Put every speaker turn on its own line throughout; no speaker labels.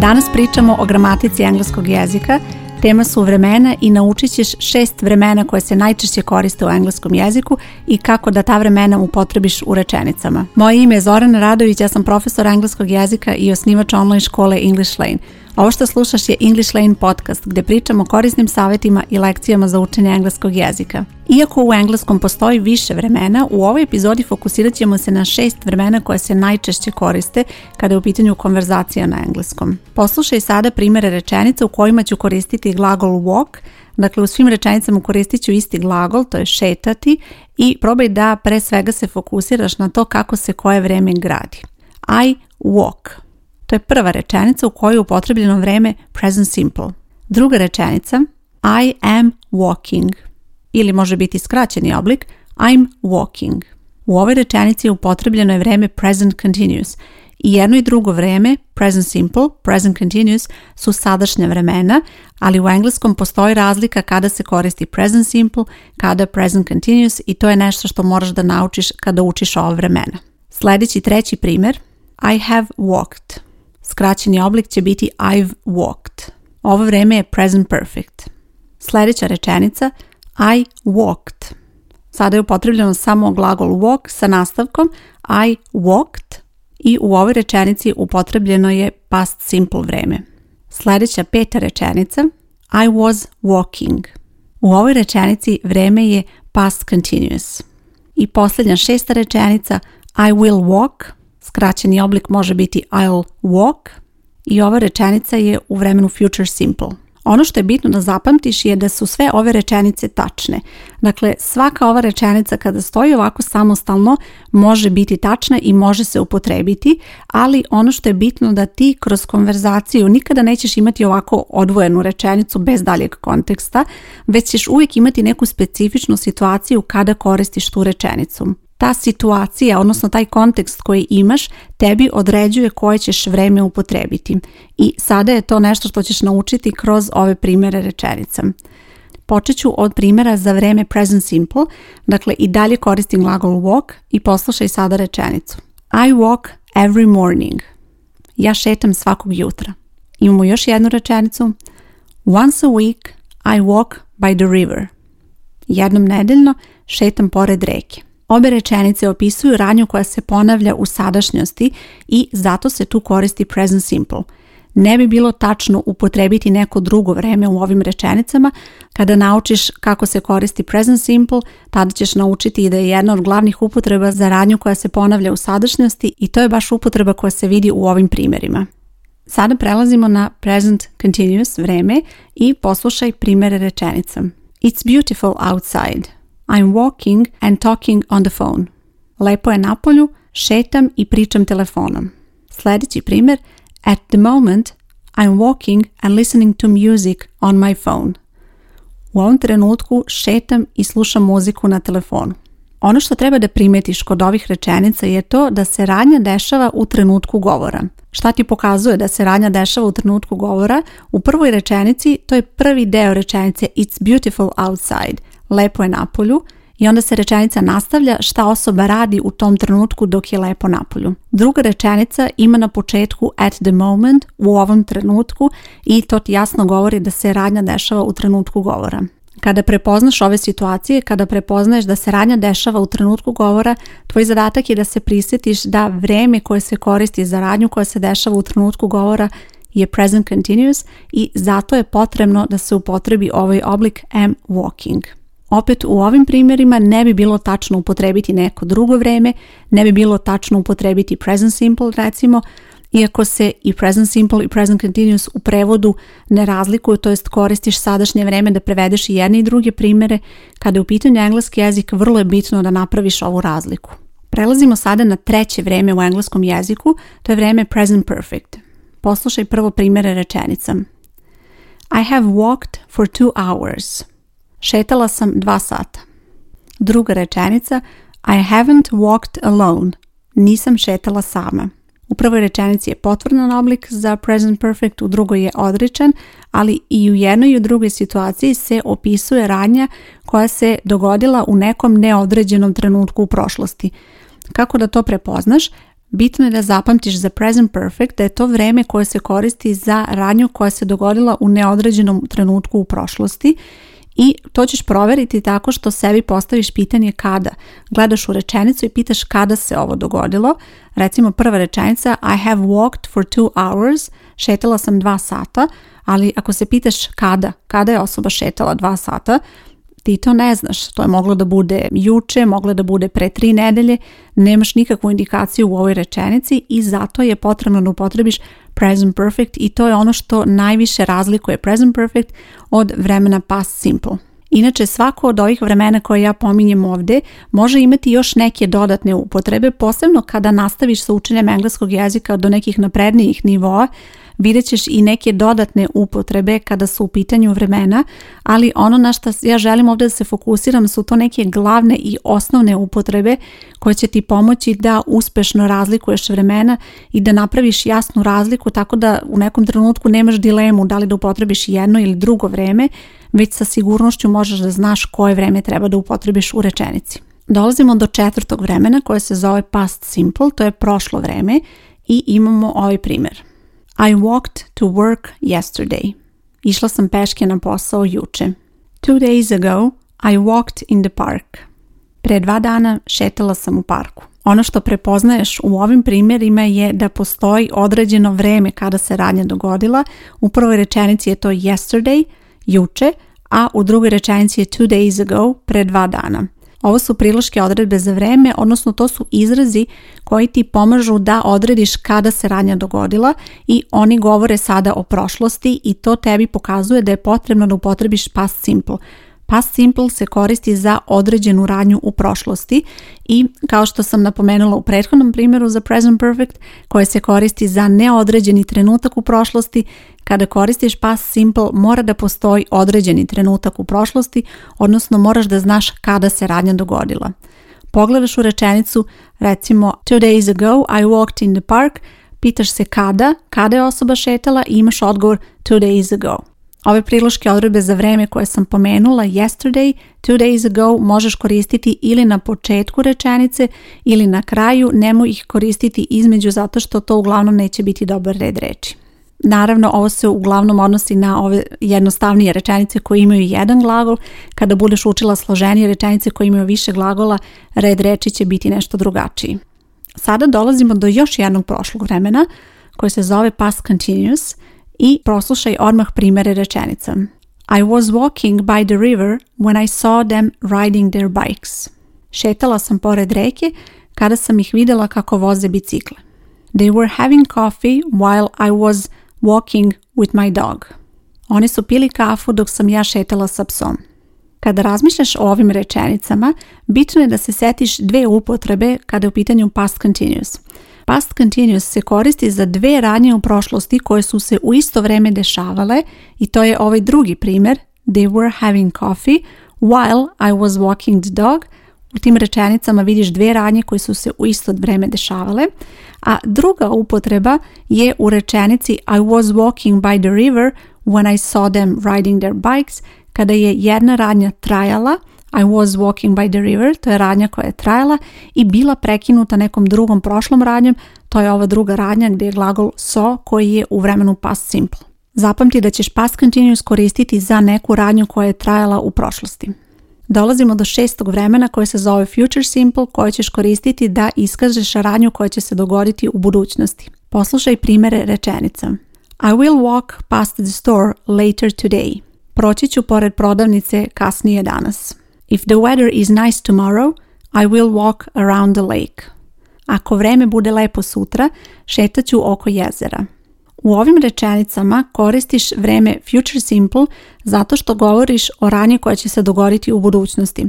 Danas pričamo o gramatici engleskog jezika. Tema su vremena i naučit ćeš šest vremena koje se najčešće koriste u engleskom jeziku i kako da ta vremena upotrebiš u rečenicama. Moje ime je Zoran Radović, ja sam profesor engleskog jezika i osnivač online škole English Lane ovo što slušaš je English Lane podcast gdje pričamo o korisnim savjetima i lekcijama za učenje engleskog jezika. Iako u engleskom postoji više vremena, u ovoj epizodi fokusirat ćemo se na šest vremena koje se najčešće koriste kada je u pitanju konverzacija na engleskom. Poslušaj sada primjere rečenica u kojima ću koristiti glagol walk, dakle u svim rečenicama koristit ću isti glagol, to je šetati i probaj da pre svega se fokusiraš na to kako se koje vreme gradi. I walk. To je prva rečenica u kojoj je upotrebljeno vreme present simple. Druga rečenica I am walking ili može biti skraćeni oblik I'm walking. U ovoj rečenici upotrebljeno je vreme present continuous i jedno i drugo vreme, present simple, present continuous, su sadašnja vremena, ali u engleskom postoji razlika kada se koristi present simple, kada present continuous i to je nešto što moraš da naučiš kada učiš ova vremena. Sljedeći treći primjer, I have walked. Skraćeni oblik će biti I've walked. Ovo vrijeme je present perfect. Sljedeća rečenica I walked. Sada je upotrebljeno samo glagol walk sa nastavkom I walked i u ovoj rečenici upotrebljeno je past simple vreme. Sljedeća peta rečenica I was walking. U ovoj rečenici vrijeme je past continuous. I posljednja šesta rečenica I will walk Skraćeni oblik može biti I'll walk i ova rečenica je u vremenu future simple. Ono što je bitno da zapamtiš je da su sve ove rečenice tačne. Dakle, svaka ova rečenica kada stoji ovako samostalno može biti tačna i može se upotrebiti, ali ono što je bitno da ti kroz konverzaciju nikada nećeš imati ovako odvojenu rečenicu bez daljeg konteksta, već ćeš uvijek imati neku specifičnu situaciju kada koristiš tu rečenicu ta situacija, odnosno taj kontekst koji imaš, tebi određuje koje ćeš vreme upotrebiti. I sada je to nešto što ćeš naučiti kroz ove primjere rečenica. Počet ću od primjera za vreme present simple, dakle i dalje koristim glagol walk i poslušaj sada rečenicu. I walk every morning. Ja šetam svakog jutra. Imamo još jednu rečenicu. Once a week I walk by the river. Jednom nedeljno šetam pored reke. Obe rečenice opisuju radnju koja se ponavlja u sadašnjosti i zato se tu koristi present simple. Ne bi bilo tačno upotrebiti neko drugo vreme u ovim rečenicama. Kada naučiš kako se koristi present simple, tada ćeš naučiti i da je jedna od glavnih upotreba za radnju koja se ponavlja u sadašnjosti i to je baš upotreba koja se vidi u ovim primjerima. Sada prelazimo na present continuous vreme i poslušaj primjere rečenica. It's beautiful outside. I'm walking and talking on the phone. Lepo je na polju, šetam i pričam telefonom. Sljedeći primjer, at the moment I'm walking and listening to music on my phone. U ovom trenutku šetam i slušam muziku na telefonu. Ono što treba da primetiš kod ovih rečenica je to da se radnja dešava u trenutku govora. Šta ti pokazuje da se radnja dešava u trenutku govora? U prvoj rečenici to je prvi deo rečenice It's beautiful outside lepo je napolju i onda se rečenica nastavlja šta osoba radi u tom trenutku dok je lepo napolju. Druga rečenica ima na početku at the moment, u ovom trenutku i to ti jasno govori da se radnja dešava u trenutku govora. Kada prepoznaš ove situacije, kada prepoznaješ da se radnja dešava u trenutku govora, tvoj zadatak je da se prisjetiš da vreme koje se koristi za radnju koja se dešava u trenutku govora je present continuous i zato je potrebno da se upotrebi ovaj oblik am walking. Opet u ovim primjerima ne bi bilo tačno upotrebiti neko drugo vrijeme, ne bi bilo tačno upotrebiti present simple recimo, iako se i present simple i present continuous u prevodu ne razlikuju, to jest koristiš sadašnje vrijeme da prevedeš i jedne i druge primjere, kada je u pitanju engleski jezik vrlo je bitno da napraviš ovu razliku. Prelazimo sada na treće vrijeme u engleskom jeziku, to je vrijeme present perfect. Poslušaj prvo primjere rečenica. I have walked for two hours. Šetala sam dva sata. Druga rečenica I haven't walked alone. Nisam šetala sama. U prvoj rečenici je potvrdan oblik za present perfect, u drugoj je odričan, ali i u jednoj i u drugoj situaciji se opisuje radnja koja se dogodila u nekom neodređenom trenutku u prošlosti. Kako da to prepoznaš? Bitno je da zapamtiš za present perfect da je to vreme koje se koristi za radnju koja se dogodila u neodređenom trenutku u prošlosti i to ćeš proveriti tako što sebi postaviš pitanje kada. Gledaš u rečenicu i pitaš kada se ovo dogodilo. Recimo prva rečenica I have walked for two hours. Šetala sam dva sata. Ali ako se pitaš kada, kada je osoba šetala dva sata, ti to ne znaš. To je moglo da bude juče, moglo da bude pre tri nedelje. Nemaš nikakvu indikaciju u ovoj rečenici i zato je potrebno da upotrebiš present perfect i to je ono što najviše razlikuje present perfect od vremena past simple. Inače svako od ovih vremena koje ja pominjem ovdje može imati još neke dodatne upotrebe, posebno kada nastaviš sa učenjem engleskog jezika do nekih naprednijih nivoa, vidjet ćeš i neke dodatne upotrebe kada su u pitanju vremena, ali ono na što ja želim ovdje da se fokusiram su to neke glavne i osnovne upotrebe koje će ti pomoći da uspešno razlikuješ vremena i da napraviš jasnu razliku tako da u nekom trenutku nemaš dilemu da li da upotrebiš jedno ili drugo vreme, već sa sigurnošću možeš da znaš koje vreme treba da upotrebiš u rečenici. Dolazimo do četvrtog vremena koje se zove past simple, to je prošlo vreme i imamo ovaj primjer. I walked to work yesterday. Išla sam peške na posao juče. Two days ago I walked in the park. Pre dva dana šetala sam u parku. Ono što prepoznaješ u ovim primjerima je da postoji određeno vreme kada se radnja dogodila. U prvoj rečenici je to yesterday, juče, a u drugoj rečenici je two days ago, pre dva dana. Ovo su priloške odredbe za vreme, odnosno to su izrazi koji ti pomažu da odrediš kada se radnja dogodila i oni govore sada o prošlosti i to tebi pokazuje da je potrebno da upotrebiš past simple – Past simple se koristi za određenu radnju u prošlosti i kao što sam napomenula u prethodnom primjeru za present perfect koje se koristi za neodređeni trenutak u prošlosti, kada koristiš past simple mora da postoji određeni trenutak u prošlosti, odnosno moraš da znaš kada se radnja dogodila. Pogledaš u rečenicu, recimo two days ago I walked in the park, pitaš se kada, kada je osoba šetala i imaš odgovor two days ago. Ove priloške odredbe za vreme koje sam pomenula yesterday, two days ago možeš koristiti ili na početku rečenice ili na kraju, nemoj ih koristiti između zato što to uglavnom neće biti dobar red reči. Naravno, ovo se uglavnom odnosi na ove jednostavnije rečenice koje imaju jedan glagol. Kada budeš učila složenije rečenice koje imaju više glagola, red reči će biti nešto drugačiji. Sada dolazimo do još jednog prošlog vremena koje se zove past continuous – i proslušaj odmah primere rečenica. I was walking by the river when I saw them riding their bikes. Šetala sam pored reke kada sam ih videla kako voze bicikle. They were having coffee while I was walking with my dog. Oni su pili kafu dok sam ja šetala sa psom. Kada razmišljaš o ovim rečenicama, bitno je da se setiš dve upotrebe kada je u pitanju past continuous. Past continuous se koristi za dve radnje u prošlosti koje su se u isto vrijeme dešavale i to je ovaj drugi primjer They were having coffee while I was walking the dog. U tim rečenicama vidiš dve radnje koje su se u isto vrijeme dešavale. A druga upotreba je u rečenici I was walking by the river when I saw them riding their bikes kada je jedna radnja trajala, i was walking by the river, to je radnja koja je trajala i bila prekinuta nekom drugom prošlom radnjem, to je ova druga radnja gdje je glagol so koji je u vremenu past simple. Zapamti da ćeš past continuous koristiti za neku radnju koja je trajala u prošlosti. Dolazimo do šestog vremena koje se zove future simple koje ćeš koristiti da iskažeš radnju koja će se dogoditi u budućnosti. Poslušaj primere rečenica. I will walk past the store later today. Proći ću pored prodavnice kasnije danas. If the weather is nice tomorrow, I will walk around the lake. Ako vreme bude lepo sutra, šetaću oko jezera. U ovim rečenicama koristiš vreme future simple zato što govoriš o ranje koja će se dogoditi u budućnosti.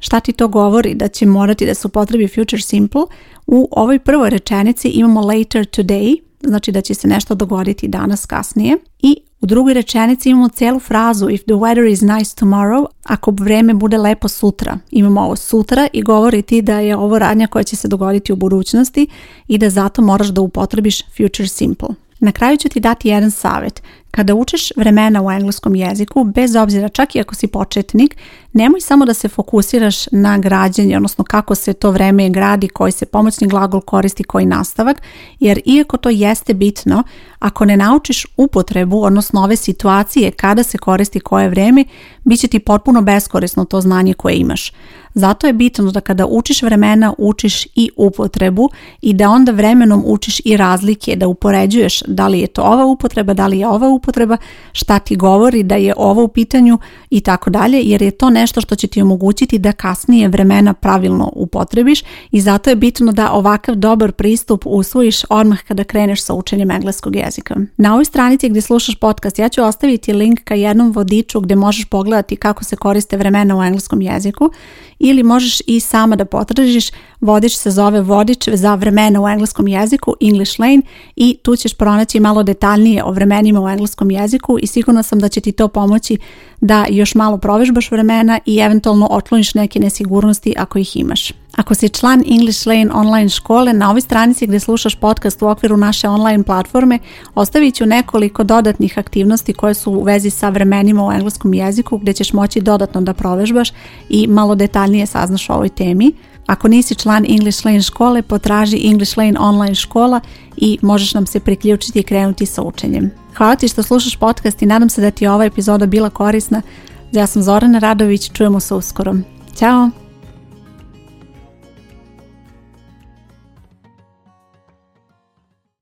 Šta ti to govori da će morati da se upotrebi future simple? U ovoj prvoj rečenici imamo later today, znači da će se nešto dogoditi danas kasnije i drugoj rečenici imamo celu frazu if the weather is nice tomorrow, ako vreme bude lepo sutra. Imamo ovo sutra i govori ti da je ovo radnja koja će se dogoditi u budućnosti i da zato moraš da upotrebiš future simple. Na kraju ću ti dati jedan savjet. Kada učeš vremena u engleskom jeziku, bez obzira čak i ako si početnik, nemoj samo da se fokusiraš na građenje, odnosno kako se to vreme gradi, koji se pomoćni glagol koristi, koji nastavak, jer iako to jeste bitno, ako ne naučiš upotrebu, odnosno ove situacije kada se koristi koje vreme, bit će ti potpuno beskorisno to znanje koje imaš. Zato je bitno da kada učiš vremena, učiš i upotrebu i da onda vremenom učiš i razlike, da upoređuješ da li je to ova upotreba, da li je ova upotreba, šta ti govori da je ovo u pitanju i tako dalje, jer je to nešto nešto što će ti omogućiti da kasnije vremena pravilno upotrebiš i zato je bitno da ovakav dobar pristup usvojiš odmah kada kreneš sa učenjem engleskog jezika. Na ovoj stranici gdje slušaš podcast ja ću ostaviti link ka jednom vodiču gdje možeš pogledati kako se koriste vremena u engleskom jeziku ili možeš i sama da potražiš. Vodič se zove Vodič za vremena u engleskom jeziku English Lane i tu ćeš pronaći malo detaljnije o vremenima u engleskom jeziku i sigurno sam da će ti to pomoći da još malo provežbaš vremena i eventualno otkloniš neke nesigurnosti ako ih imaš. Ako si član English Lane online škole, na ovoj stranici gdje slušaš podcast u okviru naše online platforme ostavit ću nekoliko dodatnih aktivnosti koje su u vezi sa vremenima u engleskom jeziku gdje ćeš moći dodatno da provežbaš i malo detaljnije saznaš o ovoj temi. Ako nisi član English Lane škole, potraži English Lane online škola i možeš nam se priključiti i krenuti sa učenjem. Hvala ti što slušaš podcast i nadam se da ti je ova epizoda bila korisna ja sam Zorana Radović, čujemo se uskoro. Ćao!